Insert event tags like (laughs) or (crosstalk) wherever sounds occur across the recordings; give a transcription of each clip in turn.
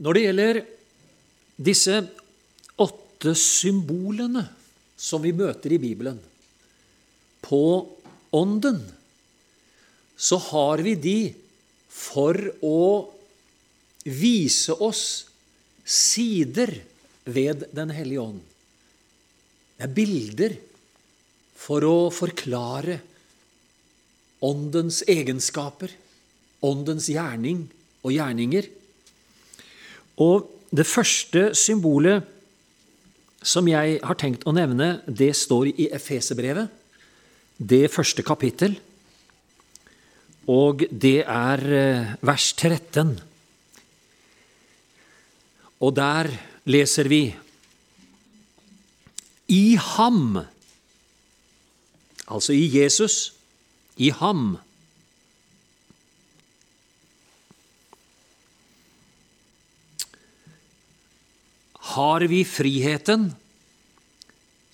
Når det gjelder disse åtte symbolene som vi møter i Bibelen på Ånden, så har vi de for å vise oss sider ved Den hellige ånd. Det er bilder for å forklare Åndens egenskaper, Åndens gjerning og gjerninger. Og det første symbolet som jeg har tenkt å nevne, det står i Efeserbrevet, det første kapittel. Og det er eh, vers 13. Og der leser vi I ham, altså i Jesus, i ham har vi friheten,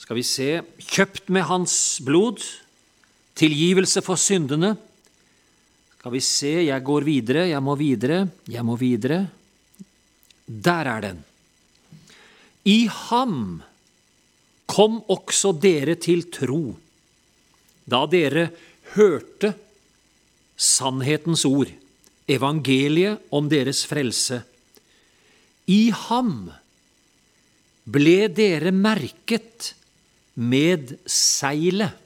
skal vi se, kjøpt med hans blod, tilgivelse for syndene. Skal vi se, jeg går videre, jeg må videre, jeg må videre. Der er den. I ham kom også dere til tro, da dere hørte sannhetens ord, evangeliet om deres frelse. I ham ble dere merket med seilet,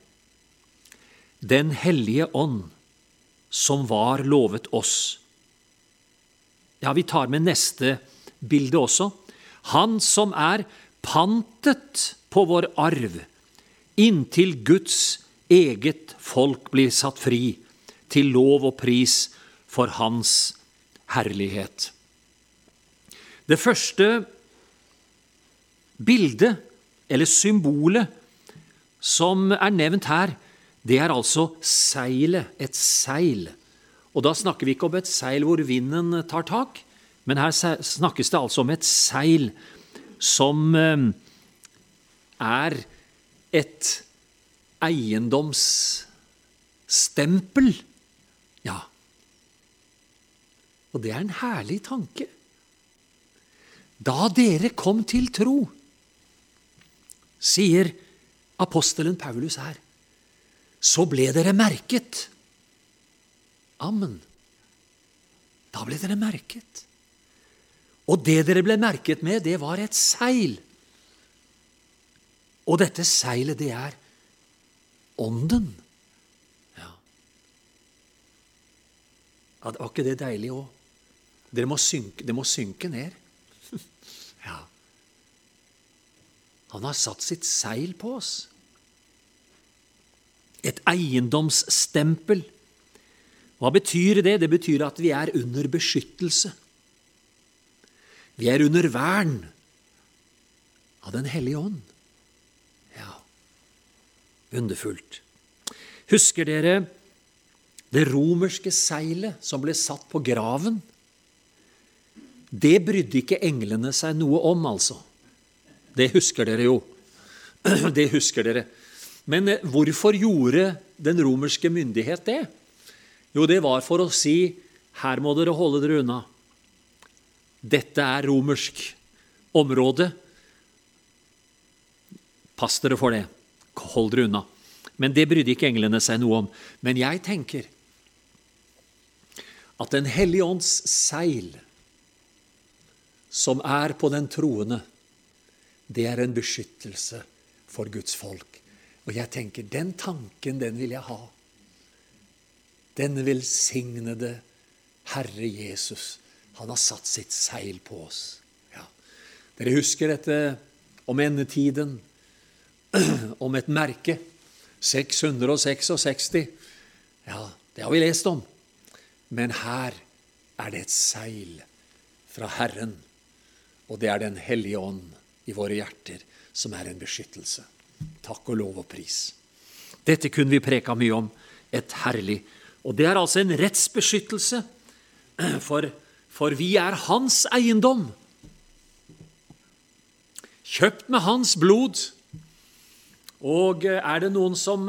Den hellige ånd, som var lovet oss. Ja, vi tar med neste bilde også. Han som er pantet på vår arv, inntil Guds eget folk blir satt fri, til lov og pris for Hans herlighet. Det første bildet, eller symbolet, som er nevnt her, det er altså seilet, et seil. Og da snakker vi ikke om et seil hvor vinden tar tak, men her snakkes det altså om et seil som eh, er et eiendomsstempel. Ja. Og det er en herlig tanke. Da dere kom til tro, sier apostelen Paulus her, så ble dere merket. Amen. Da ble dere merket. Og det dere ble merket med, det var et seil. Og dette seilet, det er Ånden. Ja. ja var ikke det deilig òg? Det må synke ned. ja. Han har satt sitt seil på oss. Et eiendomsstempel. Hva betyr det? Det betyr at vi er under beskyttelse. Vi er under vern av Den hellige ånd. Ja, underfullt. Husker dere det romerske seilet som ble satt på graven? Det brydde ikke englene seg noe om, altså. Det husker dere jo. (clears throat) Det husker dere. Men eh, hvorfor gjorde den romerske myndighet det? Jo, det var for å si her må dere holde dere unna. Dette er romersk område. Pass dere for det. Hold dere unna. Men det brydde ikke englene seg noe om. Men jeg tenker at Den hellige ånds seil, som er på den troende, det er en beskyttelse for Guds folk. Og jeg tenker, den tanken, den vil jeg ha. Den velsignede Herre Jesus, han har satt sitt seil på oss. Ja. Dere husker dette om endetiden, (clears throat) om et merke. 666. Ja, det har vi lest om. Men her er det et seil fra Herren, og det er Den hellige ånd i våre hjerter som er en beskyttelse. Takk og lov og pris. Dette kunne vi preka mye om. Et herlig Og det er altså en rettsbeskyttelse, for, for vi er hans eiendom. Kjøpt med hans blod. Og er det noen som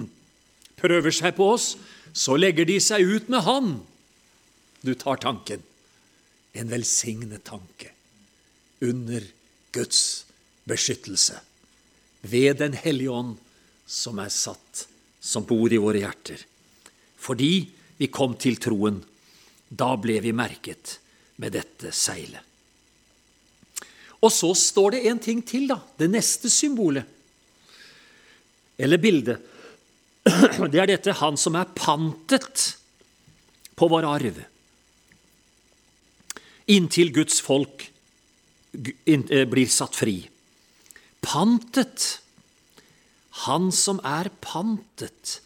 (clears throat) prøver seg på oss, så legger de seg ut med han. Du tar tanken. En velsignet tanke under Guds beskyttelse ved Den hellige ånd som er satt som bor i våre hjerter. Fordi vi kom til troen, da ble vi merket med dette seilet. Og så står det en ting til, da. Det neste symbolet. Eller bildet. (clears throat) Det er dette han som er pantet på vår arv. Inntil Guds folk blir satt fri. Pantet. Han som er pantet.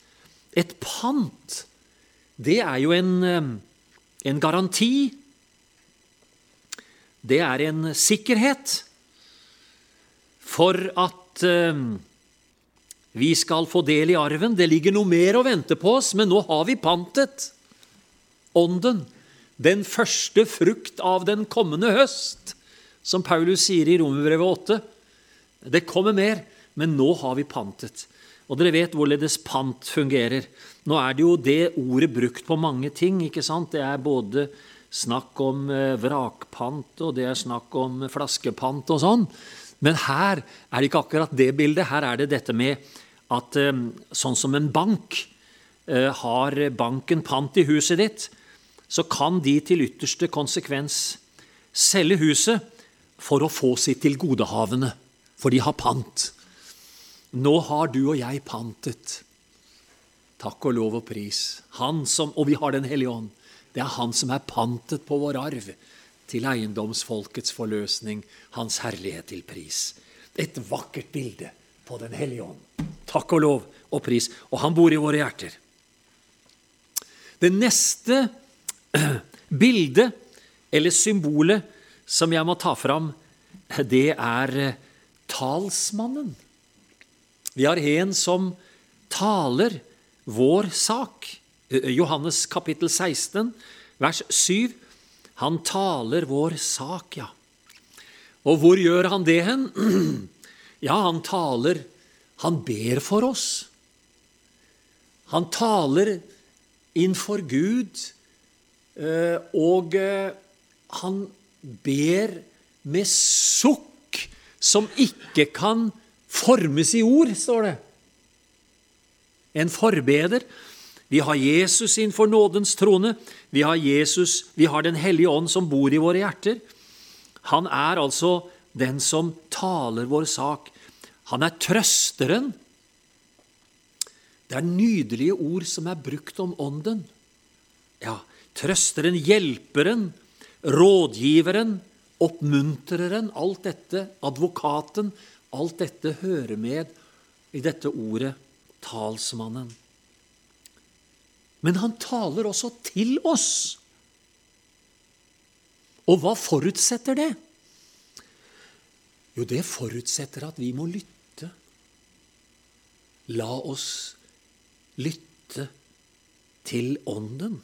Et pant, det er jo en, eh, en garanti det er en sikkerhet for at eh, vi skal få del i arven. Det ligger noe mer å vente på oss, men nå har vi pantet Ånden. Den første frukt av den kommende høst, som Paulus sier i Romerbrevet 8. Det kommer mer, men nå har vi pantet. Og dere vet hvorledes pant fungerer. Nå er det jo det ordet brukt på mange ting. ikke sant? Det er både snakk om eh, vrakpant, og det er snakk om flaskepant og sånn. Men her er det ikke akkurat det bildet. Her er det dette med at eh, sånn som en bank eh, har banken pant i huset ditt, så kan de til ytterste konsekvens selge huset for å få sitt tilgodehavende, for de har pant. Nå har du og jeg pantet. Takk og lov og pris. Han som, og vi har Den hellige ånd det er han som er pantet på vår arv, til eiendomsfolkets forløsning, hans herlighet til pris. Et vakkert bilde på Den hellige ånd. Takk og lov og pris. Og han bor i våre hjerter. Det neste (clears throat) bildet, eller symbolet, som jeg må ta fram, det er eh, talsmannen. Vi har en som taler vår sak. Eh, Johannes kapittel 16, vers 7. Han taler vår sak, ja. Og hvor gjør han det hen? (clears throat) Ja, han taler Han ber for oss. Han taler innenfor Gud, eh, og eh, han ber med sukk som ikke kan formes i ord, står det. En forbeder vi har Jesus innenfor nådens trone. Vi har Jesus, vi har Den hellige ånd som bor i våre hjerter. Han er altså den som taler vår sak. Han er trøsteren. Det er nydelige ord som er brukt om Ånden. Ja, trøsteren, hjelperen, rådgiveren, oppmuntreren, alt dette, advokaten, alt dette hører med i dette ordet talsmannen. Men han taler også til oss. Og hva forutsetter det? Jo, det forutsetter at vi må lytte. La oss lytte til Ånden.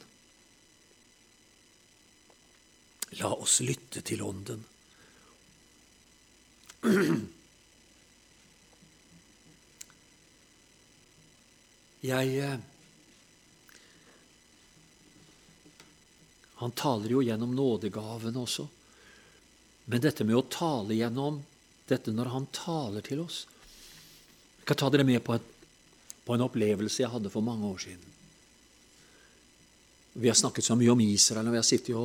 La oss lytte til Ånden. Jeg eh, Han taler jo gjennom nådegavene også. Men dette med å tale gjennom dette når han taler til oss Jeg kan ta dere med på, et, på en opplevelse jeg hadde for mange år siden. Vi har snakket så mye om Israel, og vi har sittet jo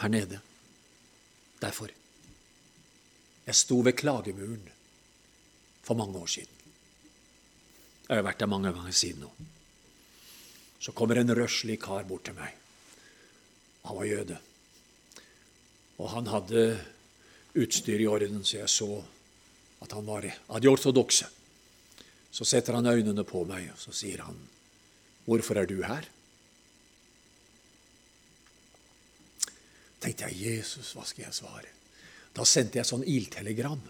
her nede. Derfor. Jeg sto ved klagemuren for mange år siden. Jeg har vært der mange ganger siden nå. Så kommer en røslig kar bort til meg. Han var jøde. Og han hadde utstyr i orden, så jeg så at han var av de ortodokse. Så setter han øynene på meg, og så sier han, 'Hvorfor er du her?' Tenkte jeg, 'Jesus, hva skal jeg svare?' Da sendte jeg sånn ildtelegram.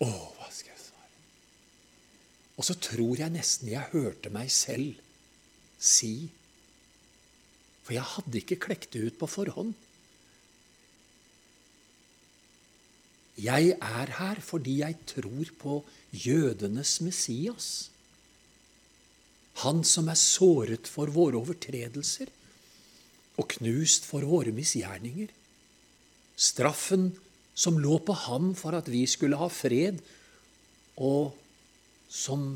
Å, hva skal jeg svare? og så tror jeg nesten jeg hørte meg selv si For jeg hadde ikke klekt det ut på forhånd. Jeg er her fordi jeg tror på jødenes Messias. Han som er såret for våre overtredelser og knust for våre misgjerninger. Straffen som lå på ham for at vi skulle ha fred, og som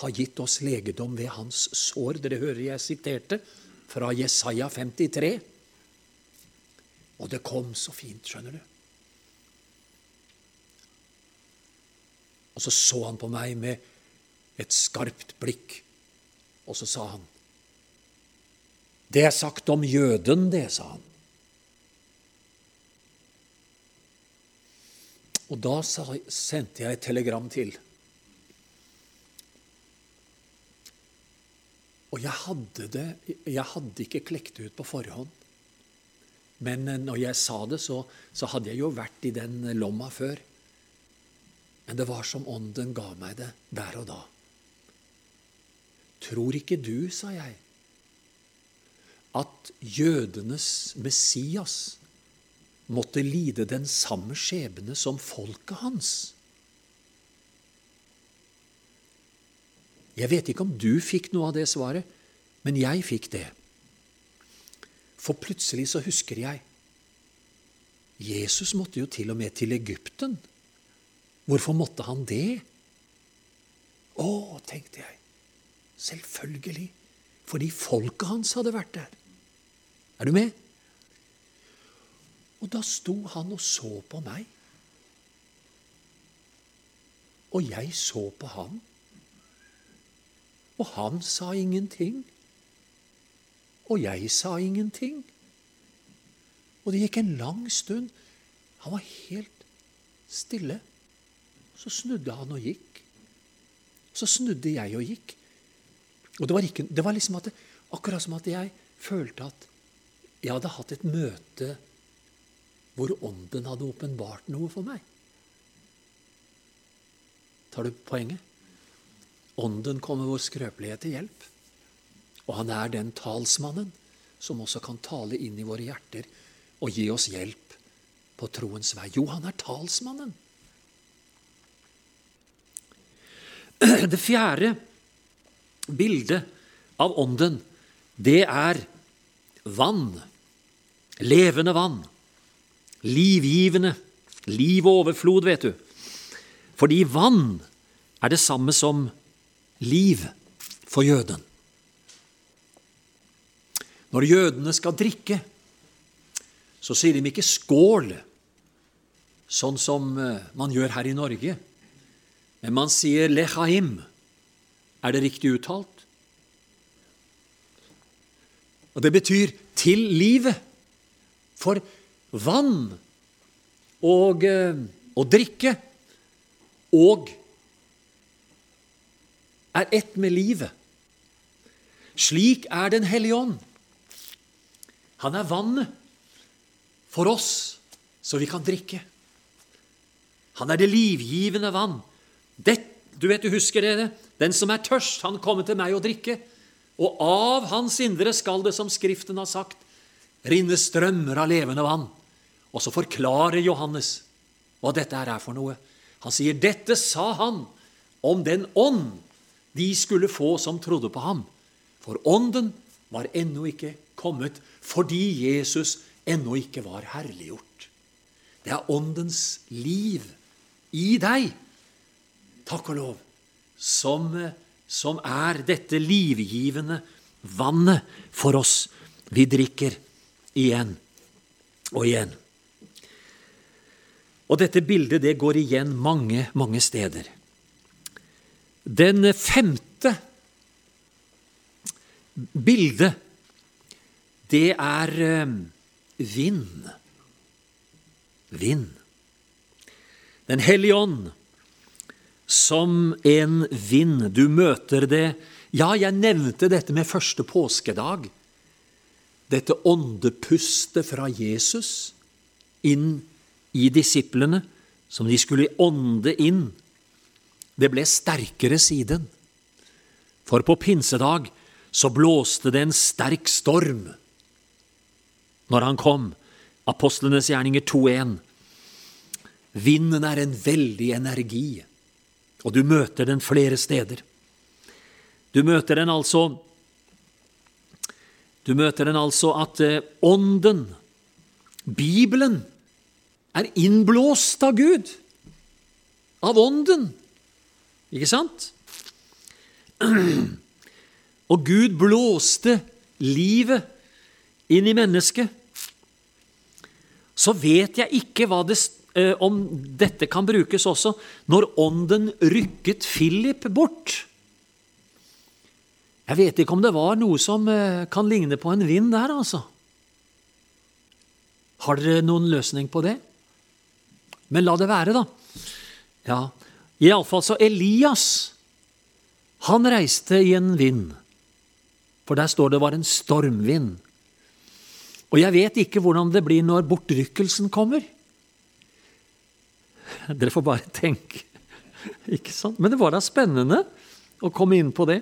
har gitt oss legedom ved hans sår. Dere hører jeg siterte fra Jesaja 53. Og det kom så fint, skjønner du. Og så så han på meg med et skarpt blikk, og så sa han Det er sagt om jøden, det, sa han. Og da sendte jeg et telegram til. Og jeg hadde det Jeg hadde ikke klekt det ut på forhånd. Men eh, når jeg sa det, så, så hadde jeg jo vært i den lomma før. Men det var som Ånden ga meg det der og da. Tror ikke du, sa jeg, at jødenes Messias måtte lide den samme skjebne som folket hans? Jeg vet ikke om du fikk noe av det svaret, men jeg fikk det. For plutselig så husker jeg Jesus måtte jo til og med til Egypten. Hvorfor måtte han det? Å, tenkte jeg. Selvfølgelig. Fordi folket hans hadde vært der. Er du med? Og da sto han og så på meg. Og jeg så på han. Og han sa ingenting og jeg sa ingenting. Og det gikk en lang stund. Han var helt stille. Så snudde han og gikk. Så snudde jeg og gikk. Og det var, ikke, det var liksom at det, akkurat som at jeg følte at jeg hadde hatt et møte hvor Ånden hadde åpenbart noe for meg. Tar du poenget? Ånden kommer vår skrøpelighet til hjelp. Og han er den talsmannen som også kan tale inn i våre hjerter og gi oss hjelp på troens vei. Jo, han er talsmannen. (clears throat) Det fjerde bildet av Ånden, det er vann. Levende vann. Livgivende. Liv og overflod, vet du. Fordi vann er det samme som liv for jøden. Når jødene skal drikke, så sier de ikke 'skål', sånn som eh, man gjør her i Norge. Men man sier 'lechaim'. Er det riktig uttalt? Og det betyr 'til livet'. For vann og eh, å drikke og er ett med livet. Slik er Den hellige ånd. Han er vannet for oss, så vi kan drikke. Han er det livgivende vann. Det, du vet, du husker det? Den som er tørst, han kommer til meg og drikke. Og av hans indre skal det, som Skriften har sagt, rinne strømmer av levende vann. Og så forklarer Johannes hva dette er for noe. Han sier, 'Dette sa han om den ånd de skulle få som trodde på ham.' For ånden var ennå ikke kommet fordi Jesus ennå ikke var herliggjort. Det er Åndens liv i deg, takk og lov, som, som er dette livgivende vannet for oss. Vi drikker igjen og igjen. Og dette bildet det går igjen mange, mange steder. Den femte bildet det er eh, vind. Vind. Den hellige ånd som en vind. Du møter det Ja, jeg nevnte dette med første påskedag. Dette åndepustet fra Jesus inn i disiplene, som de skulle ånde inn. Det ble sterkere siden. For på pinsedag så blåste det en sterk storm når han kom. Apostlenes gjerninger 2.1. Vinden er en veldig energi, og du møter den flere steder. Du møter den altså Du møter den altså at eh, Ånden, Bibelen, er innblåst av Gud. Av Ånden. Ikke sant? (clears throat) Og Gud blåste livet inn i mennesket. Så vet jeg ikke det, eh, om dette kan brukes også når Ånden rykket Philip bort. Jeg vet ikke om det var noe som eh, kan ligne på en vind der, altså. Har dere noen løsning på det? Men la det være, da. Ja, Iallfall så Elias, han reiste i en vind. For der står det var en stormvind. Og jeg vet ikke hvordan det blir når bortrykkelsen kommer. Dere får bare tenke. Ikke sant? Men det var da spennende å komme inn på det.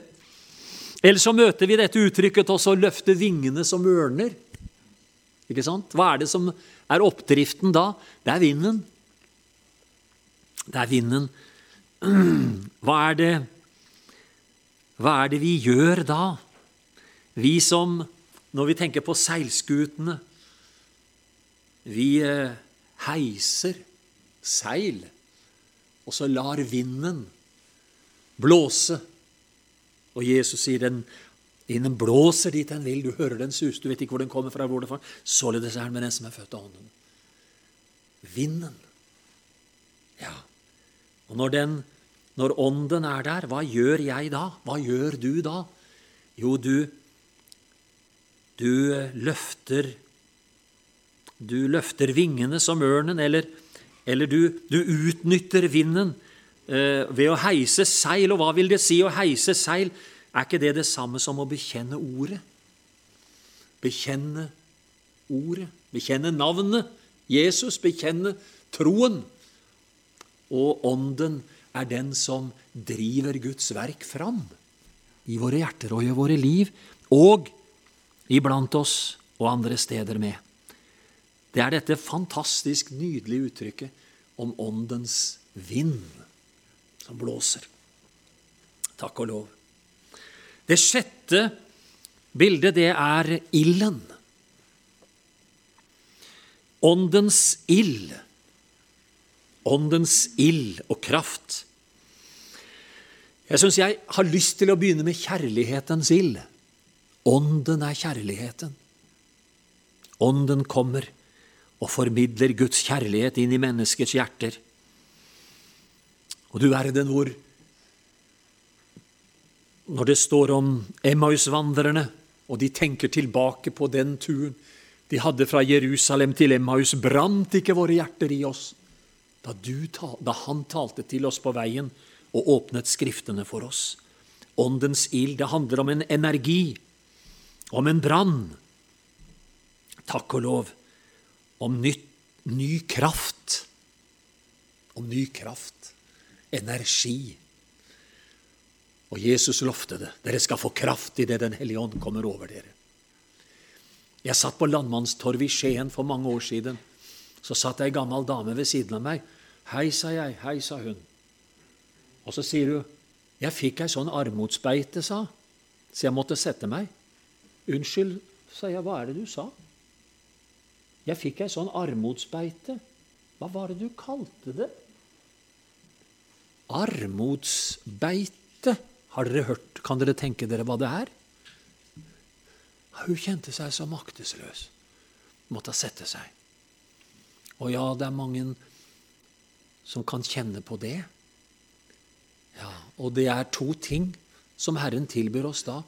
Eller så møter vi dette uttrykket også 'løfte vingene som ørner'. Ikke sant? Hva er det som er oppdriften da? Det er vinden. Det er vinden. (clears throat) Hva er det Hva er det vi gjør da? Vi som, når vi tenker på seilskutene Vi eh, heiser seil, og så lar vinden blåse og Jesus sier den Vinden blåser dit den vil, du hører den suse, du vet ikke hvor den kommer fra. hvor det fra. Således er den med den som er født av Ånden. Vinden. Ja. Og når, den, når Ånden er der, hva gjør jeg da? Hva gjør du da? Jo, du, du løfter Du løfter vingene som ørnen, eller, eller du, du utnytter vinden Eh, ved å heise seil. Og hva vil det si å heise seil? Er ikke det det samme som å bekjenne ordet? Bekjenne ordet, bekjenne navnet Jesus, bekjenne troen. Og Ånden er den som driver Guds verk fram i våre hjerter og i våre liv, og iblant oss og andre steder med. Det er dette fantastisk nydelige uttrykket om Åndens vind som blåser. Takk og lov. Det sjette bildet, det er ilden. Åndens ild. Åndens ild og kraft. Jeg syns jeg har lyst til å begynne med kjærlighetens ild. Ånden er kjærligheten. Ånden kommer og formidler Guds kjærlighet inn i menneskets hjerter. Og du verden hvor Når det står om Emmaus-vandrerne, og de tenker tilbake på den turen de hadde fra Jerusalem til Emmaus, brant ikke våre hjerter i oss da, ta, da Han talte til oss på veien og åpnet Skriftene for oss. Åndens ild, det handler om en energi, om en brann. Takk og lov, om nytt, ny kraft. Om ny kraft energi. Og Jesus lovte det. Dere skal få kraft idet Den hellige ånd kommer over dere. Jeg satt på Landmannstorvet i Skien for mange år siden. Så satt ei gammel dame ved siden av meg. Hei, sa jeg. Hei, sa hun. Og så sier hun, 'Jeg fikk ei sånn armodsbeite', sa så jeg måtte sette meg. 'Unnskyld', sa jeg. 'Hva er det du sa?' 'Jeg fikk ei sånn armodsbeite'. Hva var det du kalte det? Armodsbeite. Har dere hørt? Kan dere tenke dere hva det er? Hun kjente seg så maktesløs. Måtte sette seg. Og ja, det er mange som kan kjenne på det. Ja, Og det er to ting som Herren tilbyr oss da.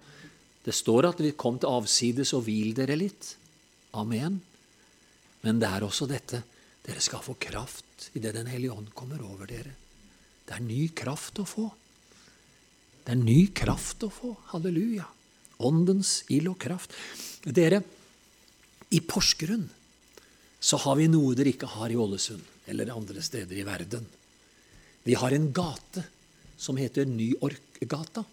Det står at vi kom til avsides og hvil dere litt. Amen. Men det er også dette. Dere skal få kraft idet Den hellige ånd kommer over dere. Det er ny kraft å få. Det er ny kraft å få. Halleluja. Åndens ild og kraft. Dere, i Porsgrunn så har vi noe dere ikke har i Ålesund eller andre steder i verden. Vi har en gate som heter Nyorkgata.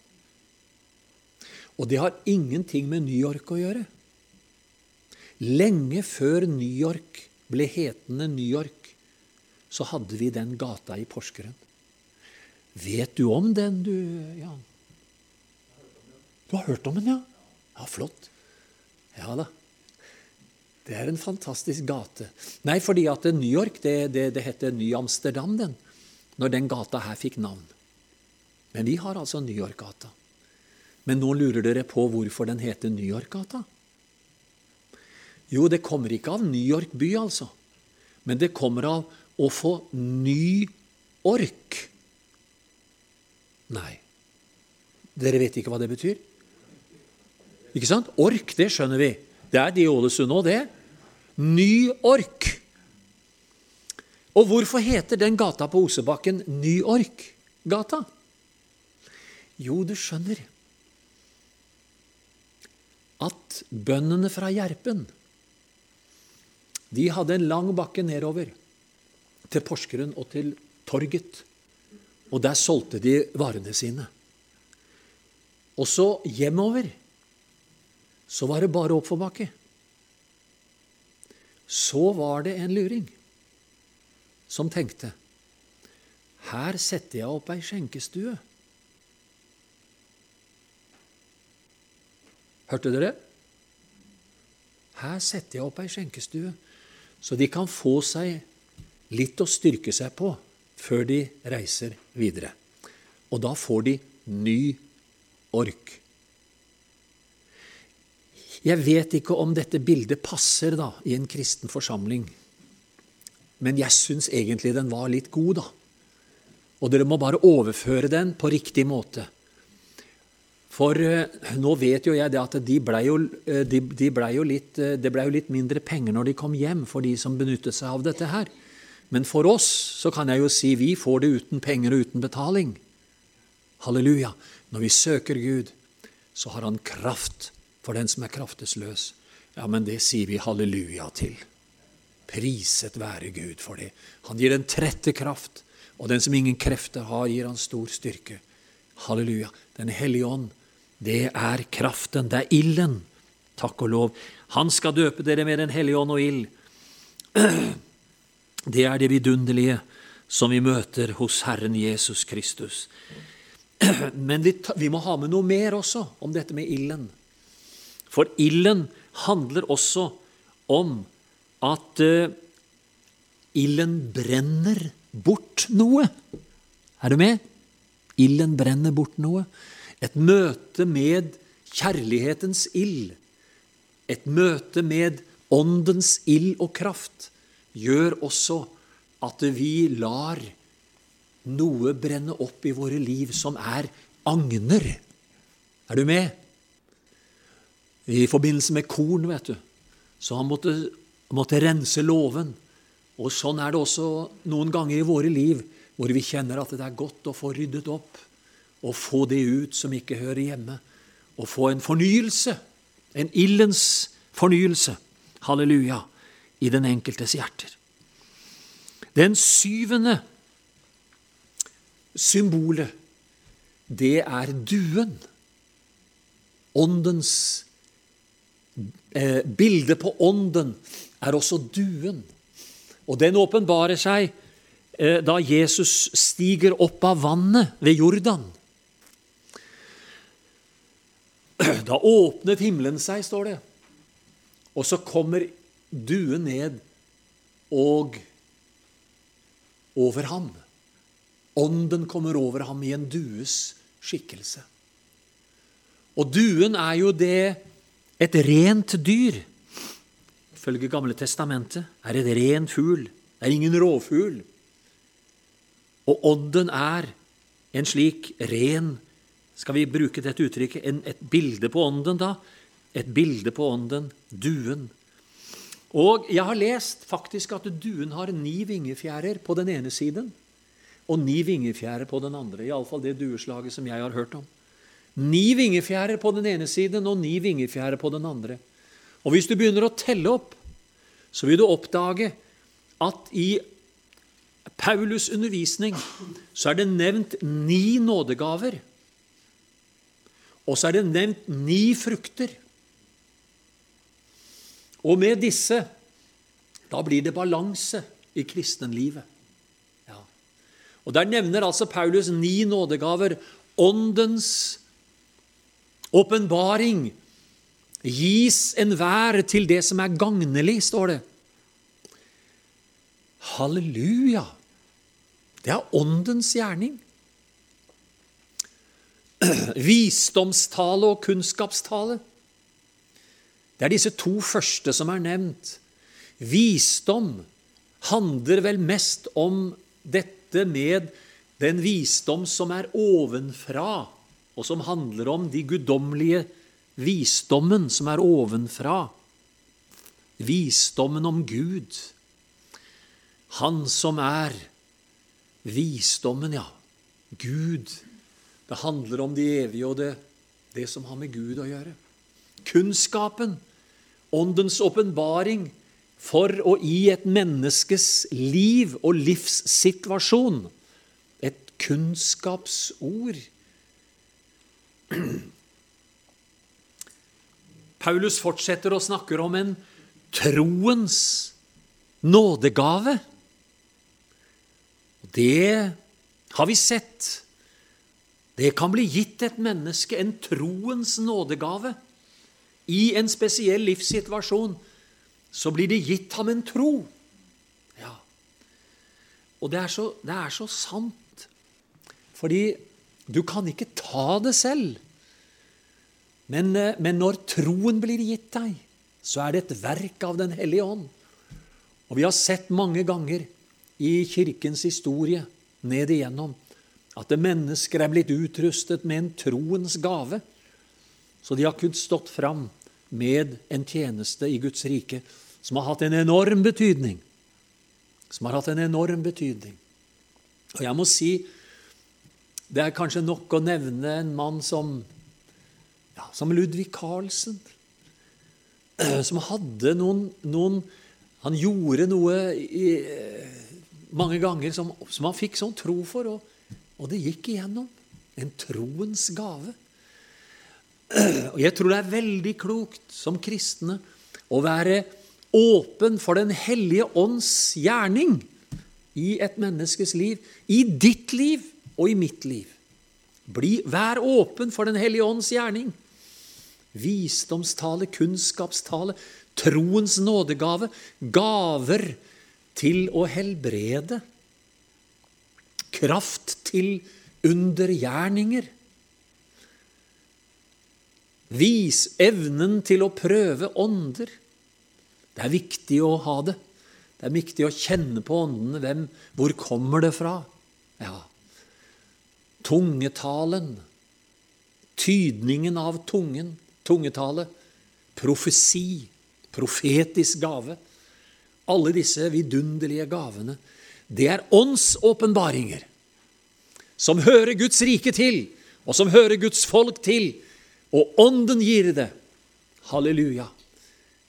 Og det har ingenting med New York å gjøre. Lenge før New York ble hetende New York, så hadde vi den gata i Porsgrunn. Vet du om den, du, Jan? Du har hørt om den, ja? Ja, flott. Ja da. Det er en fantastisk gate. Nei, fordi at New York det, det, det heter Ny Amsterdam den, når den gata her fikk navn. Men vi har altså New York-gata. Men nå lurer dere på hvorfor den heter New York-gata? Jo, det kommer ikke av New York by, altså. Men det kommer av å få ny ork. Nei. Dere vet ikke hva det betyr? Ikke sant? Ork, det skjønner vi. Det er de i Ålesund òg, det. Ny Ork. Og hvorfor heter den gata på Osebakken Ny Ork-gata? Jo, du skjønner at bøndene fra Gjerpen de hadde en lang bakke nedover til Porsgrunn og til Torget. Og der solgte de varene sine. Og så hjemover så var det bare oppforbakke så var det en luring som tenkte her setter jeg opp ei skjenkestue. Hørte dere? Her setter jeg opp ei skjenkestue, så de kan få seg litt å styrke seg på før de reiser videre. Og da får de ny ork. Jeg vet ikke om dette bildet passer da, i en kristen forsamling, men jeg syns egentlig den var litt god, da. Og dere må bare overføre den på riktig måte. For uh, nå vet jo jeg det at de ble jo, uh, de, de ble jo litt, uh, det ble jo litt mindre penger når de kom hjem, for de som benyttet seg av dette her. Men for oss så kan jeg jo si vi får det uten penger og uten betaling. Halleluja. Når vi søker Gud, så har Han kraft for den som er kraftesløs. Ja, men det sier vi halleluja til. Priset være Gud for det. Han gir den trette kraft, og den som ingen krefter har, gir han stor styrke. Halleluja. Den hellige ånd, det er kraften, det er ilden. Takk og lov. Han skal døpe dere med Den hellige ånd og ild. (clears throat) Det er det vidunderlige som vi møter hos Herren Jesus Kristus. (clears throat) Men vi, må ha med noe mer også om dette med ilden. For ilden handler også om at uh, ilden brenner bort noe. Er du med? Ilden brenner bort noe. Et møte med kjærlighetens ild, et møte med åndens ild og kraft, gjør også at vi lar noe brenne opp i våre liv som er agner. Er du med? i forbindelse med korn, vet du. Så han måtte, måtte rense låven. Og sånn er det også noen ganger i våre liv hvor vi kjenner at det er godt å få ryddet opp og få det ut som ikke hører hjemme, og få en fornyelse, en ildens fornyelse, halleluja, i den enkeltes hjerter. Den syvende symbolet, det er duen. Åndens eh, bildet på ånden er også duen. Og den åpenbarer seg eh, da Jesus stiger opp av vannet ved Jordan. (clears throat) Da åpnet himmelen seg, står det. Og så kommer duen ned og over ham. Ånden kommer over ham i en dues skikkelse. Og duen er jo det et rent dyr, ifølge Gamle testamentet, er et ren fugl. Det er ingen rovfugl. Og ånden er en slik ren Skal vi bruke dette uttrykket? En, et bilde på ånden, da? Et bilde på ånden, duen. Og jeg har lest faktisk at duen har ni vingefjærer på den ene siden og ni vingefjærer på den andre. Iallfall det dueslaget som jeg har hørt om. Ni vingefjærer på den ene siden og ni vingefjærer på den andre. Og Hvis du begynner å telle opp, så vil du oppdage at i Paulus' undervisning så er det nevnt ni nådegaver. Og så er det nevnt ni frukter. Og med disse da blir det balanse i kristenlivet. Ja. Og Der nevner altså Paulus ni nådegaver. Åndens åpenbaring gis enhver til det som er gagnelig, står det. Halleluja! Det er åndens gjerning. (clears throat) Visdomstale og kunnskapstale. Det er disse to første som er nevnt. Visdom handler vel mest om dette med den visdom som er ovenfra, og som handler om de guddommelige visdommen som er ovenfra. Visdommen om Gud. Han som er visdommen, ja. Gud. Det handler om det evige og det, det som har med Gud å gjøre. Kunnskapen, åndens åpenbaring, for å gi et menneskes liv og livssituasjon et kunnskapsord. (clears throat) Paulus fortsetter og snakker om en troens nådegave. Det har vi sett. Det kan bli gitt et menneske en troens nådegave. I en spesiell livssituasjon så blir det gitt ham en tro. Ja. Og det er så, det er så sant. Fordi du kan ikke ta det selv. Men, eh, men, når troen blir gitt deg, så er det et verk av Den hellige ånd. Og vi har sett mange ganger i Kirkens historie ned igjennom at mennesker er blitt utrustet med en troens gave, så de har kunnet stått fram med en tjeneste i Guds rike som har hatt en enorm betydning. Som har hatt en enorm betydning. Og jeg må si det er kanskje nok å nevne en mann som, ja, som Ludvig Carlsen, (clears throat) som hadde noen, noen Han gjorde noe i, mange ganger som, som, han fikk sånn tro for, og, og det gikk igjennom. En troens gave. (clears throat) Og Jeg tror det er veldig klokt som kristne å være åpen for Den hellige ånds gjerning i et menneskes liv, i ditt liv og i mitt liv. Bli, vær åpen for Den hellige ånds gjerning. Visdomstale, kunnskapstale, troens nådegave, gaver til å helbrede, kraft til undergjerninger Vis evnen til å prøve ånder. Det er viktig å ha det. Det er viktig å kjenne på åndene. Hvem, hvor kommer det fra? Ja. Tungetalen. Tydningen av tungen. Tungetale. Profesi. Profetisk gave. Alle disse vidunderlige gavene. Det er åndsåpenbaringer som hører Guds rike til, og som hører Guds folk til og Ånden gir det. Halleluja.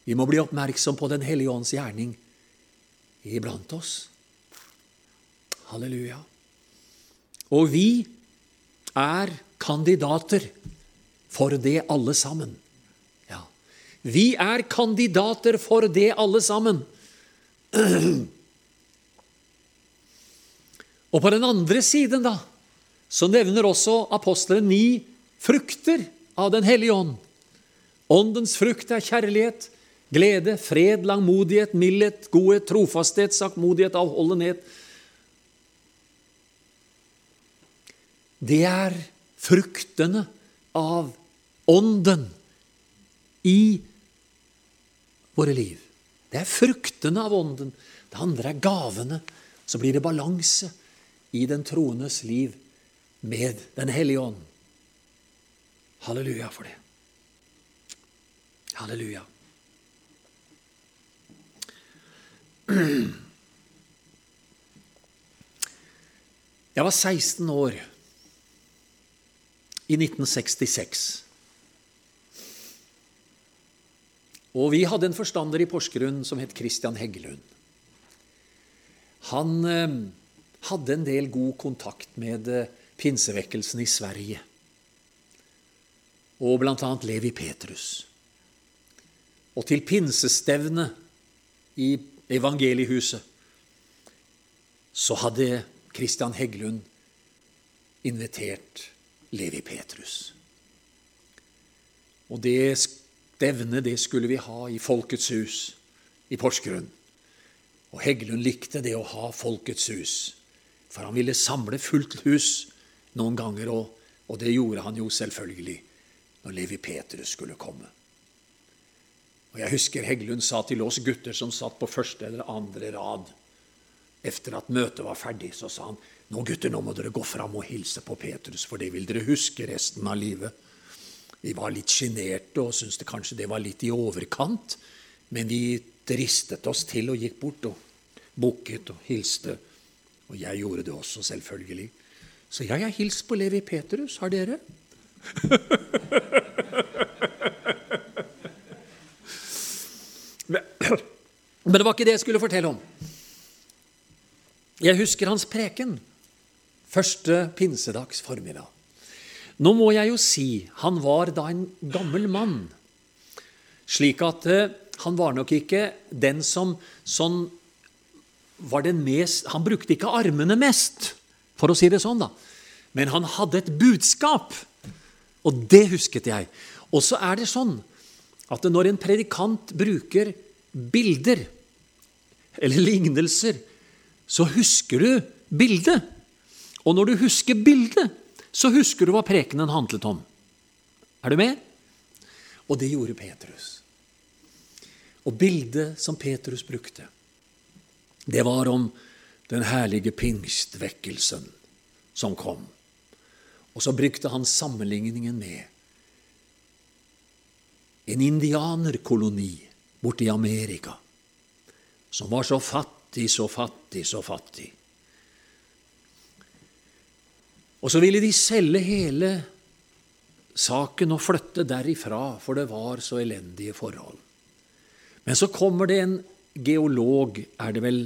Vi må bli oppmerksom på Den hellige ånds gjerning iblant oss. Halleluja. Og vi er kandidater for det alle sammen. Ja. Vi er kandidater for det alle sammen. Og på den andre siden, da, så nevner også apostelen ni frukter av Den hellige ånd. Åndens frukt er kjærlighet, glede, fred, langmodighet, mildhet, godhet, trofasthet, saktmodighet, avholdenhet. Det er fruktene av Ånden i våre liv. Det er fruktene av Ånden. Det andre er gavene. Så blir det balanse i den troendes liv med Den hellige ånd. Halleluja for det. Halleluja. Jeg var 16 år i 1966. Og vi hadde en forstander i Porsgrunn som het Christian Heggelund. Han eh, hadde en del god kontakt med eh, pinsevekkelsen i Sverige og bl.a. Levi Petrus. Og til pinsestevnet i evangeliehuset så hadde Christian Heggelund invitert Levi Petrus. Og det stevne det skulle vi ha i Folkets hus i Porsgrunn. Og Heggelund likte det å ha Folkets hus, for han ville samle fullt hus noen ganger, og, og det gjorde han jo selvfølgelig når Levi Petrus skulle komme. Og Jeg husker Heggelund sa til oss gutter som satt på første eller andre rad Etter at møtet var ferdig, så sa han nå gutter, nå må dere gå fram og hilse på Petrus, for det vil dere huske resten av livet. Vi var litt sjenerte og syntes kanskje det var litt i overkant, men vi dristet oss til og gikk bort og bukket og hilste. Og jeg gjorde det også, selvfølgelig. Så jeg har hilst på Levi Petrus. Har dere? (clears throat) Men det var ikke det jeg skulle fortelle om. Jeg husker hans preken første pinsedags formiddag. Nå må jeg jo si han var da en gammel mann, slik at eh, han var nok ikke den som sånn var den mest Han brukte ikke armene mest, for å si det sånn, da. Men han hadde et budskap, og det husket jeg. Og så er det sånn at når en predikant bruker bilder eller lignelser, så husker du bildet. Og når du husker bildet, så husker du hva prekenen handlet om. Er du med? Og det gjorde Petrus. Og bildet som Petrus brukte, det var om den herlige pingstvekkelsen som kom. Og så brukte han sammenligningen med en indianerkoloni borte i Amerika som var så fattig, så fattig, så fattig. Og så ville de selge hele saken og flytte derifra, for det var så elendige forhold. Men så kommer det en geolog, er det vel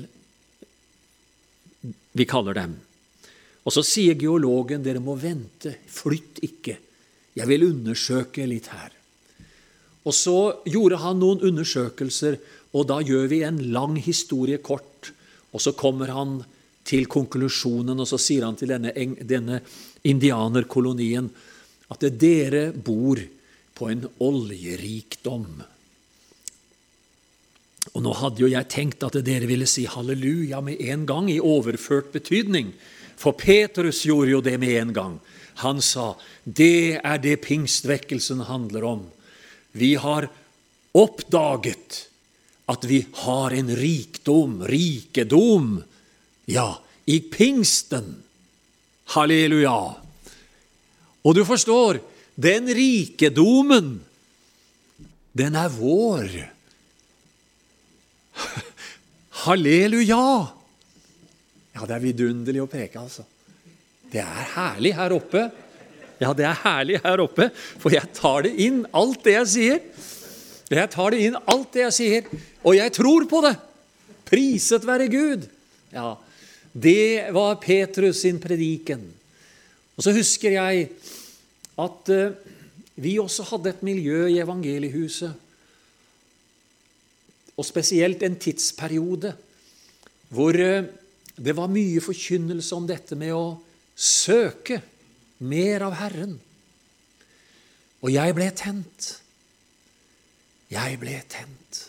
vi kaller dem. Og så sier geologen dere må vente, flytt ikke, jeg vil undersøke litt her. Og så gjorde han noen undersøkelser, og da gjør vi en lang historie kort. Og så kommer han til konklusjonen, og så sier han til denne, denne indianerkolonien at dere bor på en oljerikdom. Og nå hadde jo jeg tenkt at dere ville si halleluja med en gang, i overført betydning. For Petrus gjorde jo det med en gang. Han sa, 'Det er det pingstvekkelsen handler om'. Vi har oppdaget at vi har en rikdom, rikedom, ja, i pingsten. Halleluja. Og du forstår, den rikedomen, den er vår. (laughs) Halleluja! Ja, det er vidunderlig å preke, altså. Det er herlig her oppe. Ja, det er herlig her oppe, for jeg tar det inn, alt det jeg sier. Jeg tar det inn, alt det jeg sier, og jeg tror på det. Priset være Gud. Ja, Det var Petrus sin prediken. Og så husker jeg at uh, vi også hadde et miljø i evangeliehuset, og spesielt en tidsperiode hvor uh, det var mye forkynnelse om dette med å søke mer av Herren. Og jeg ble tent. Jeg ble tent.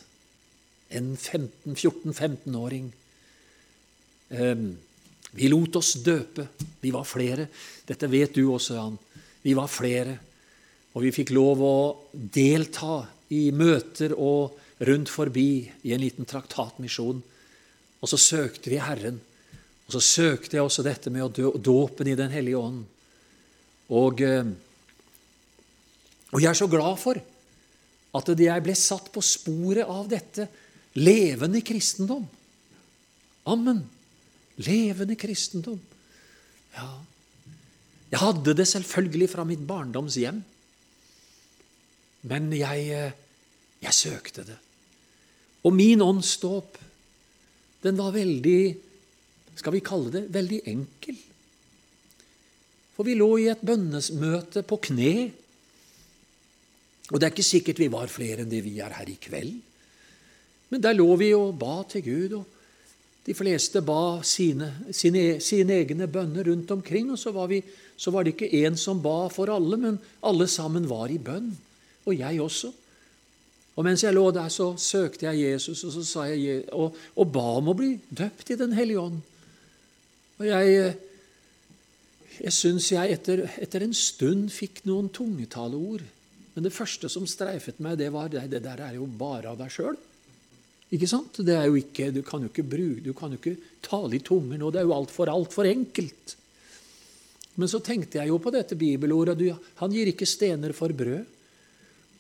En 14-15-åring. Ehm, vi lot oss døpe. Vi var flere. Dette vet du også, Jan. Vi var flere. Og vi fikk lov å delta i møter og rundt forbi i en liten traktatmisjon. Og så søkte vi Herren. Og så søkte jeg også dette med å dåpen i Den hellige ånd. Og, eh, og jeg er så glad for at jeg ble satt på sporet av dette levende kristendom. Amen. Levende kristendom. Ja. Jeg hadde det selvfølgelig fra mitt barndoms hjem. Men jeg, eh, jeg søkte det. Og min åndsdåp, den var veldig Skal vi kalle det veldig enkel. For vi lå i et bønnesmøte på kne. Og det er ikke sikkert vi var flere enn det vi er her i kveld. Men der lå vi og ba til Gud, og de fleste ba sine, sine, sine egne bønner rundt omkring. Og så var, vi, så var det ikke én som ba for alle, men alle sammen var i bønn. Og jeg også. Og mens jeg lå der, så søkte jeg Jesus og, så sa jeg, og, og ba om å bli døpt i Den hellige ånd. Og jeg, jeg syns jeg etter, etter, en stund fikk noen tungetaleord. Men det første som streifet meg, det var det, det der er jo bare av deg sjøl. Ikke sant? Det er jo ikke, du kan jo ikke bruke, du kan jo ikke tale i tunger nå. Det er jo altfor alt for enkelt. Men så tenkte jeg jo på dette bibelordet. Du, han gir ikke stener for brød.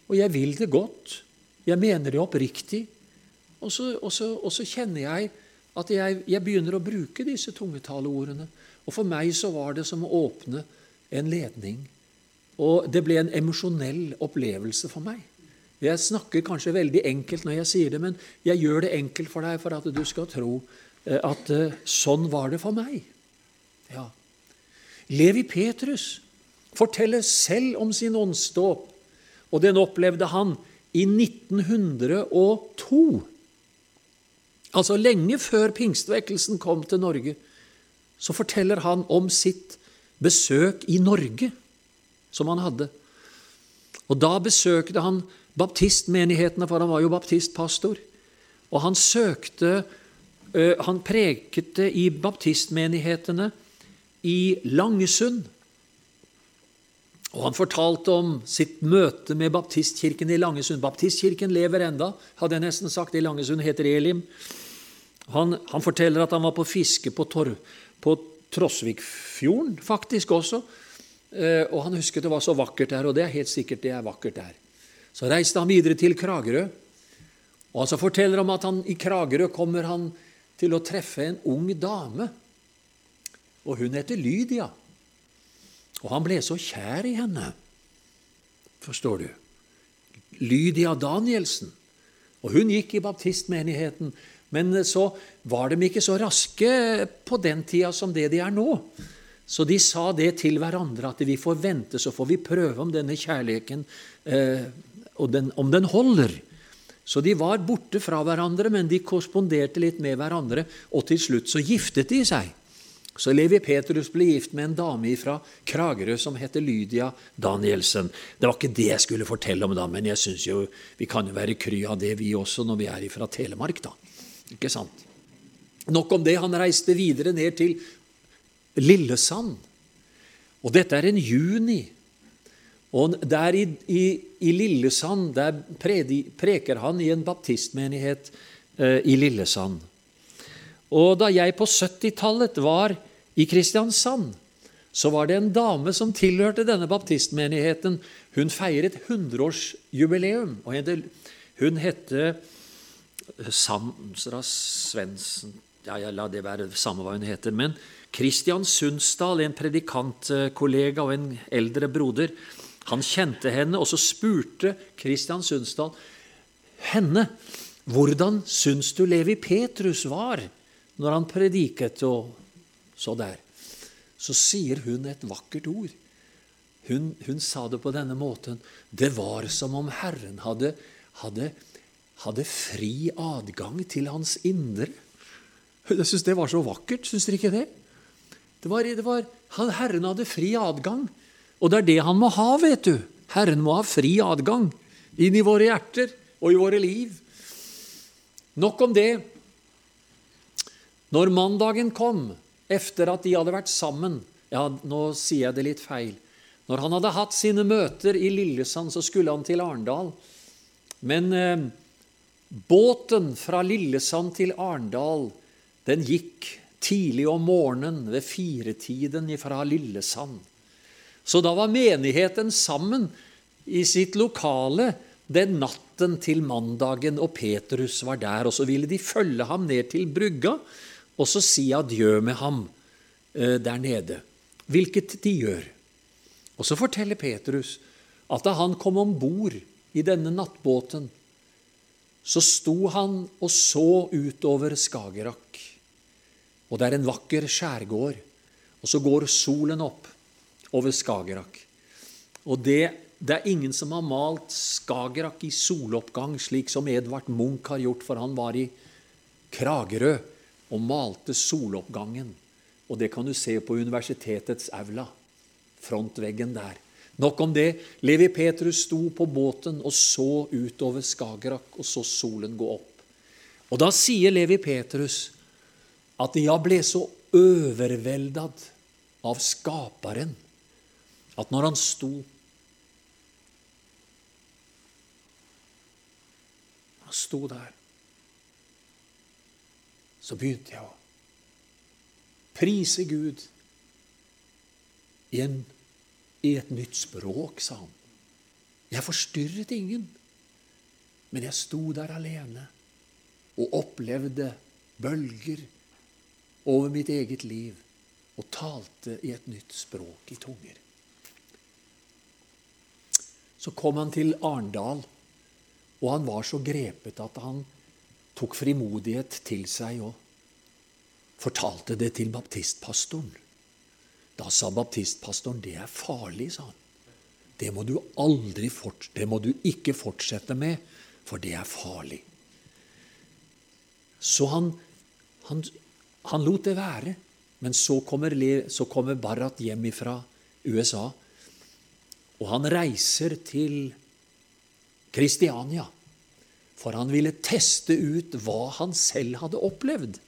Og jeg vil det godt. Jeg mener det oppriktig. Og så, og så, og så kjenner jeg at jeg, jeg, begynner å bruke disse tungetaleordene. Og for meg så var det som å åpne en ledning. Og det ble en emosjonell opplevelse for meg. Jeg snakker kanskje veldig enkelt når jeg sier det, men jeg gjør det enkelt for deg for at du skal tro eh, at eh, sånn var det for meg. Ja. Levi Petrus forteller selv om sin åndsdåp, og den opplevde han i 1902. Altså lenge før pingstvekkelsen kom til Norge, så forteller han om sitt besøk i Norge som han hadde. Og Da besøkte han baptistmenighetene, for han var jo baptistpastor. Og han søkte Han prekete i baptistmenighetene i Langesund. Og Han fortalte om sitt møte med baptistkirken i Langesund. Baptistkirken lever enda, hadde jeg nesten sagt. I Langesund heter Elim. Han, han forteller at han var på fiske på, Tor, på Trosvikfjorden, faktisk også. Eh, og han husket det var så vakkert der, og det er helt sikkert det er vakkert der. Så reiste han videre til Kragerø. Og så forteller han at han, i Kragerø kommer han til å treffe en ung dame og hun heter Lydia. Og han ble så kjær i henne, forstår du. Lydia Danielsen. Og hun gikk i baptistmenigheten, men så var de ikke så raske på den tida som det de er nå. Så de sa det til hverandre, at vi får vente, så får vi prøve om denne kjærligheten eh, den, om den holder. Så de var borte fra hverandre, men de korresponderte litt med hverandre, og til slutt så giftet de seg. Så Levi Petrus ble gift med en dame fra Kragerø som heter Lydia Danielsen. Det var ikke det jeg skulle fortelle om da, men jeg synes jo vi kan jo være kry av det, vi også, når vi er fra Telemark. da. Ikke sant? Nok om det. Han reiste videre ned til Lillesand. Og dette er en juni. Og der i, i, i Lillesand der predi, preker han i en baptistmenighet eh, i Lillesand. Og da jeg på 70-tallet var i Kristiansand, så var det en dame som tilhørte denne baptistmenigheten. Hun feiret 100-årsjubileum. Hun het Samsra Svendsen ja, jeg La det være samme hva hun heter. Men Kristian Sundsdal, en predikantkollega og en eldre broder, han kjente henne, og så spurte Kristian Sundsdal henne hvordan syns du Levi Petrus var når han prediket og så der, så sier hun et vakkert ord. Hun, hun, sa det på denne måten. Det var som om Herren hadde, hadde, hadde fri adgang til hans indre. Jeg syns det var så vakkert. Syns dere ikke det? Det var, det var, Herren hadde fri adgang. Og det er det han må ha, vet du. Herren må ha fri adgang inn i våre hjerter og i våre liv. Nok om det. Når mandagen kom, etter at de hadde vært sammen Ja, nå sier jeg det litt feil. Når han hadde hatt sine møter i Lillesand, så skulle han til Arendal. Men eh, båten fra Lillesand til Arendal, den gikk tidlig om morgenen ved firetiden fra Lillesand. Så da var menigheten sammen i sitt lokale den natten til mandagen, og Petrus var der. Og så ville de følge ham ned til brygga og så si adjø med ham eh, der nede. Hvilket de gjør. Og så forteller Petrus at da han kom om bord i denne nattbåten, så sto han og så utover Skagerrak. Og det er en vakker skjærgård. Og så går solen opp over Skagerrak. Og det, det er ingen som har malt Skagerrak i soloppgang, slik som Edvard Munch har gjort, for han var i Kragerø og malte soloppgangen. Og det kan du se på universitetets aula. Frontveggen der. Nok om det. Levi Petrus sto på båten og så utover Skagerrak og så solen gå opp. Og da sier Levi Petrus at jeg ble så overveldet av Skaperen at når han sto Han sto der. Så begynte jeg å prise Gud i, en, i et nytt språk, sa han. Jeg forstyrret ingen, men jeg sto der alene og opplevde bølger over mitt eget liv og talte i et nytt språk i tunger. Så kom han til Arendal, og han var så grepet at han tok frimodighet til seg og fortalte det til baptistpastoren. Da sa baptistpastoren det er farlig, sa han. Det må du aldri fort, det må du ikke fortsette med, for det er farlig. Så han, han, han lot det være. Men så kommer, så kommer Barrat hjem fra USA, og han reiser til Kristiania. For han ville teste ut hva han selv hadde opplevd.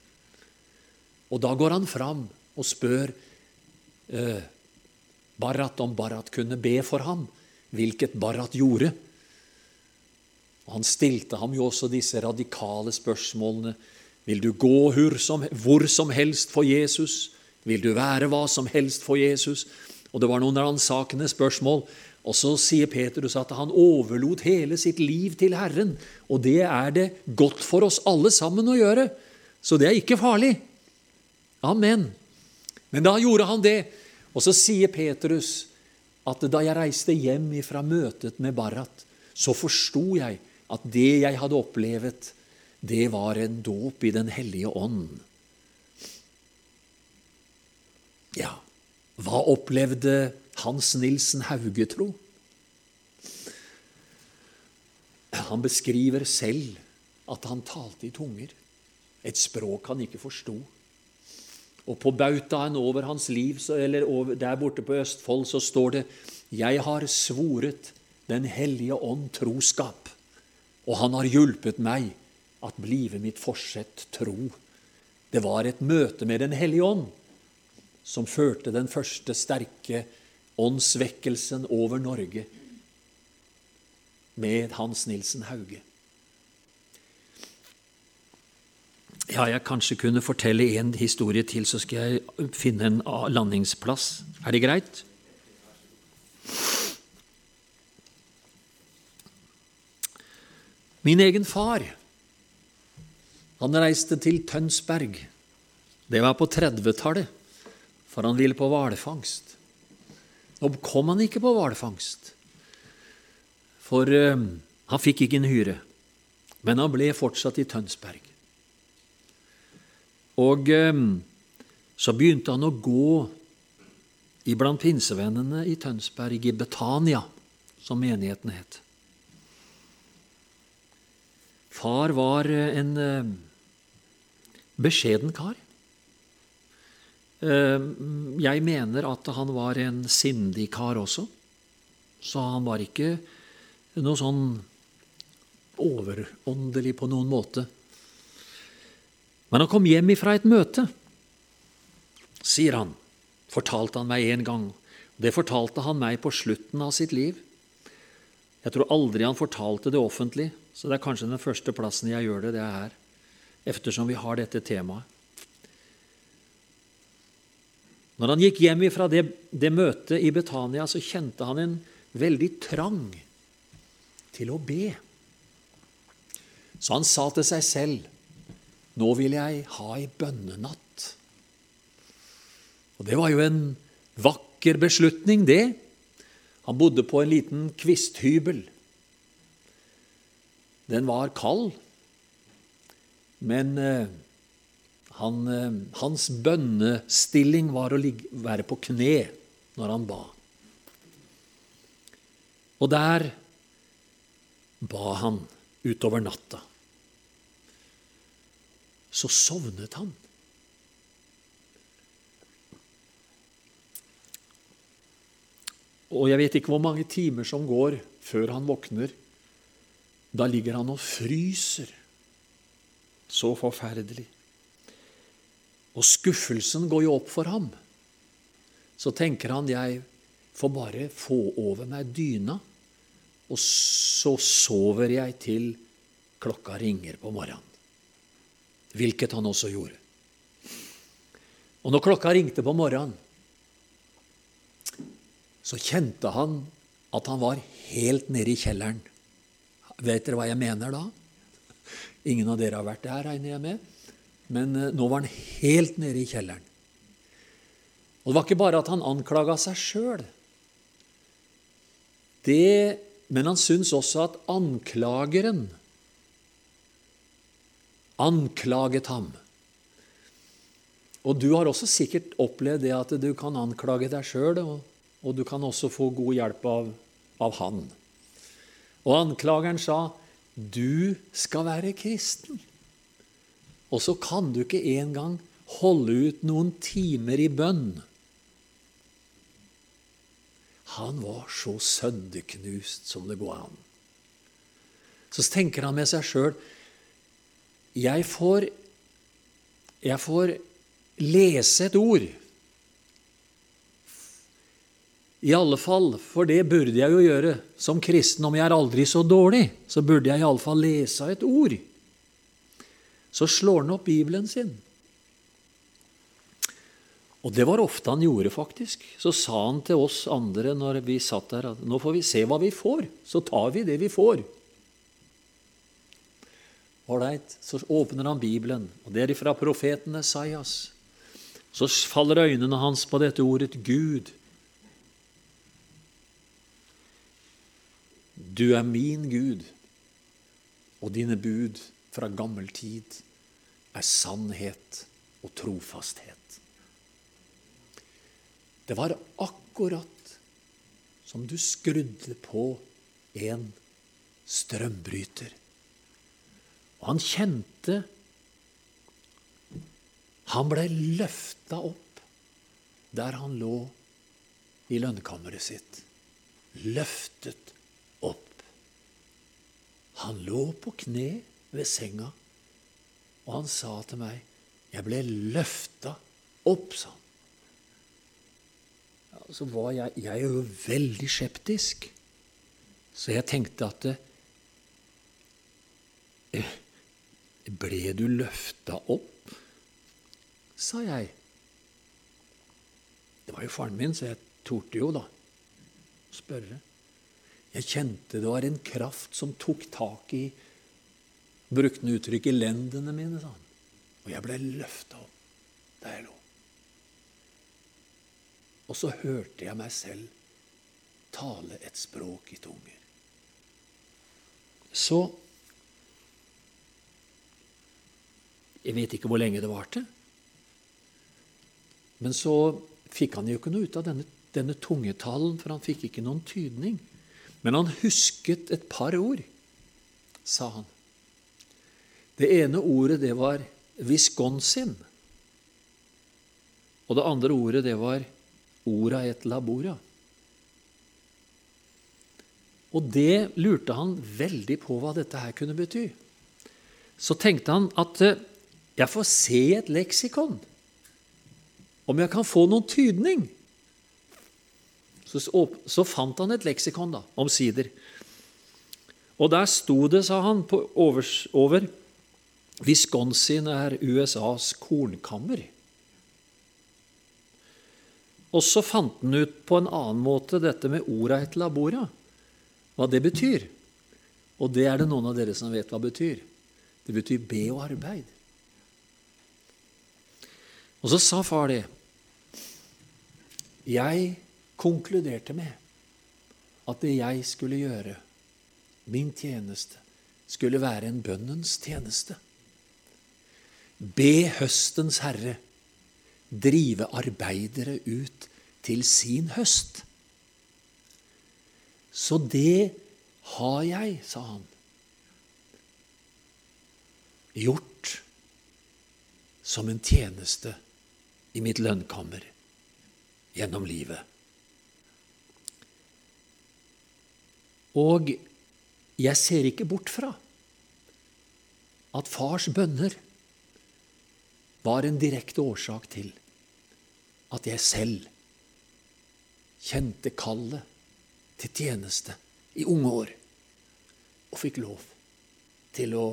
Og da går han fram og spør eh, Barat om Barat kunne be for ham, hvilket Barat gjorde. Og han stilte ham jo også disse radikale spørsmålene vil du gå hvor som helst for Jesus? Vil du være hva som helst for Jesus? Og Det var noen ransakende spørsmål. Og så sier Peterus at han overlot hele sitt liv til Herren. Og det er det godt for oss alle sammen å gjøre. Så det er ikke farlig. Amen. Men da gjorde han det. Og så sier Petrus at da jeg reiste hjem fra møtet med Barrat, så forsto jeg at det jeg hadde opplevd, det var en dåp i Den hellige ånd. Ja, hva opplevde Hans Nilsen Hauge, tro? Han beskriver selv at han talte i tunger, et språk han ikke forsto. Og på bautaen over hans liv, eller der borte på Østfold, så står det:" Jeg har svoret Den hellige ånd troskap, og han har hjulpet meg at blive mitt forsett tro. Det var et møte med Den hellige ånd som førte den første sterke åndsvekkelsen over Norge med Hans Nilsen Hauge. Ja, jeg kanskje kunne fortelle en historie til, så skal jeg finne en landingsplass. Er det greit? Min egen far han reiste til Tønsberg. Det var på 30-tallet, for han ville på hvalfangst. Nå kom han ikke på hvalfangst, for uh, han fikk ikke en hyre. Men han ble fortsatt i Tønsberg. Og uh, så begynte han å gå iblant pinsevennene i Tønsberg, i Betania, som menigheten het. Far var en uh, beskjeden kar. Eh, jeg mener at han var en sindig kar også, så han var ikke noe sånn overåndelig på noen måte. Men han kom hjem ifra et møte, sier han, fortalte han meg en gang. Det fortalte han meg på slutten av sitt liv. Jeg tror aldri han fortalte det offentlig, så det er kanskje den første plassen jeg gjør det, det er her eftersom vi har dette temaet. Når han gikk hjem fra det, det møtet i Betania, så kjente han en veldig trang til å be. Så han sa til seg selv nå vil jeg ha ei bønnenatt. Og det var jo en vakker beslutning, det. Han bodde på en liten kvisthybel. Den var kald, men eh, han, eh, hans bønnestilling var å ligge, være på kne når han ba. Og der ba han utover natta. Så sovnet han. Og jeg vet ikke hvor mange timer som går før han våkner. Da ligger han og fryser. Så forferdelig. Og skuffelsen går jo opp for ham. Så tenker han jeg får bare få over meg dyna, og så sover jeg til klokka ringer på morgenen. Hvilket han også gjorde. Og når klokka ringte på morgenen, så kjente han at han var helt nede i kjelleren. Vet dere hva jeg mener da? Ingen av dere har vært der, regner jeg med. Men eh, nå var han helt nede i kjelleren. Og det var ikke bare at han anklaga seg sjøl, men han syntes også at anklageren anklaget ham. Og du har også sikkert opplevd det at du kan anklage deg sjøl, og, og, du kan også få god hjelp av, av han. Og anklageren sa, 'Du skal være kristen'. Og så kan du ikke engang holde ut noen timer i bønn. Han var så sønderknust som det går an. Så tenker han med seg sjøl jeg, jeg får lese et ord. I alle fall, for det burde jeg jo gjøre som kristen. Om jeg er aldri så dårlig, så burde jeg iallfall lese et ord. Så slår han opp Bibelen sin. Og det var ofte han gjorde, faktisk. Så sa han til oss andre når vi satt der, at nå får vi se hva vi får. Så tar vi det vi får. Ålreit, så åpner han Bibelen, og det er ifra profeten Esaias. Så faller øynene hans på dette ordet Gud. Du er min Gud, og dine bud fra gammel tid er sannhet og trofasthet. Det var akkurat som du skrudde på en strømbryter. Og han kjente Han blei løfta opp der han lå i lønnkammeret sitt. Løftet opp. Han lå på kne ved senga, og han sa til meg, 'Jeg ble løfta opp', sa han så var jeg, jeg er jo veldig skeptisk. Så jeg tenkte at eh, Ble du løfta opp? sa jeg. Det var jo faren min, så jeg torde jo da spørre. Jeg kjente det var en kraft som tok tak i Brukte han uttrykket 'lendene mine', sa han. Og jeg ble løfta opp da jeg lå. Og så hørte jeg meg selv tale et språk i tunger. Så Jeg vet ikke hvor lenge det varte. Men så fikk han jo ikke noe ut av denne, denne tungetalen, for han fikk ikke noen tydning. Men han husket et par ord, sa han. Det ene ordet, det var Wisconsin. Og det andre ordet, det var ora et labora. Og det lurte han veldig på hva dette her kunne bety. Så tenkte han at eh, jeg får se et leksikon, om jeg kan få noen tydning. Så, så fant han et leksikon, da, omsider. Og der sto det, sa han, på overs, over Wisconsin er USAs kornkammer. Og så fant han ut på en annen måte dette med orda et labora, hva det betyr. Og det er det noen av dere som vet hva det betyr. Det betyr be og arbeid. Og så sa far det. Jeg konkluderte med at det jeg skulle gjøre, min tjeneste, skulle være en bønnens tjeneste. Be høstens herre drive arbeidere ut til sin høst. Så det har jeg, sa han, gjort som en tjeneste i mitt lønnkammer gjennom livet. Og jeg ser ikke bort fra at fars bønner var en direkte årsak til at jeg selv kjente kallet til tjeneste i unge år og fikk lov til å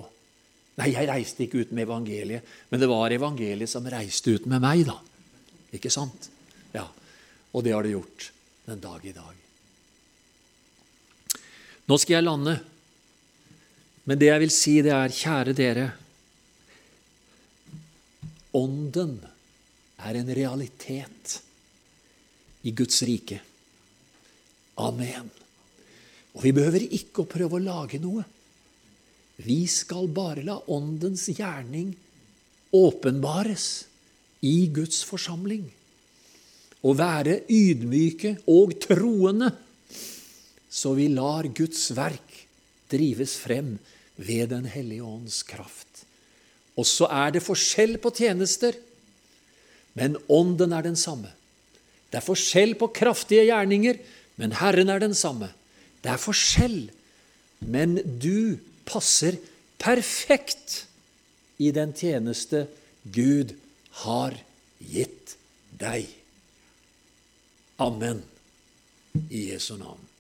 Nei, jeg reiste ikke ut med evangeliet, men det var evangeliet som reiste ut med meg, da. Ikke sant? Ja, Og det har det gjort den dag i dag. Nå skal jeg lande, men det jeg vil si, det er, kjære dere Ånden er en realitet i Guds rike. Amen. Og vi behøver ikke å prøve å lage noe. Vi skal bare la Åndens gjerning åpenbares i Guds forsamling. Og være ydmyke og troende, så vi lar Guds verk drives frem ved Den hellige ånds kraft. Og så er det forskjell på tjenester, men ånden er den samme. Det er forskjell på kraftige gjerninger, men Herren er den samme. Det er forskjell, men du passer perfekt i den tjeneste Gud har gitt deg. Amen. I Jesu navn.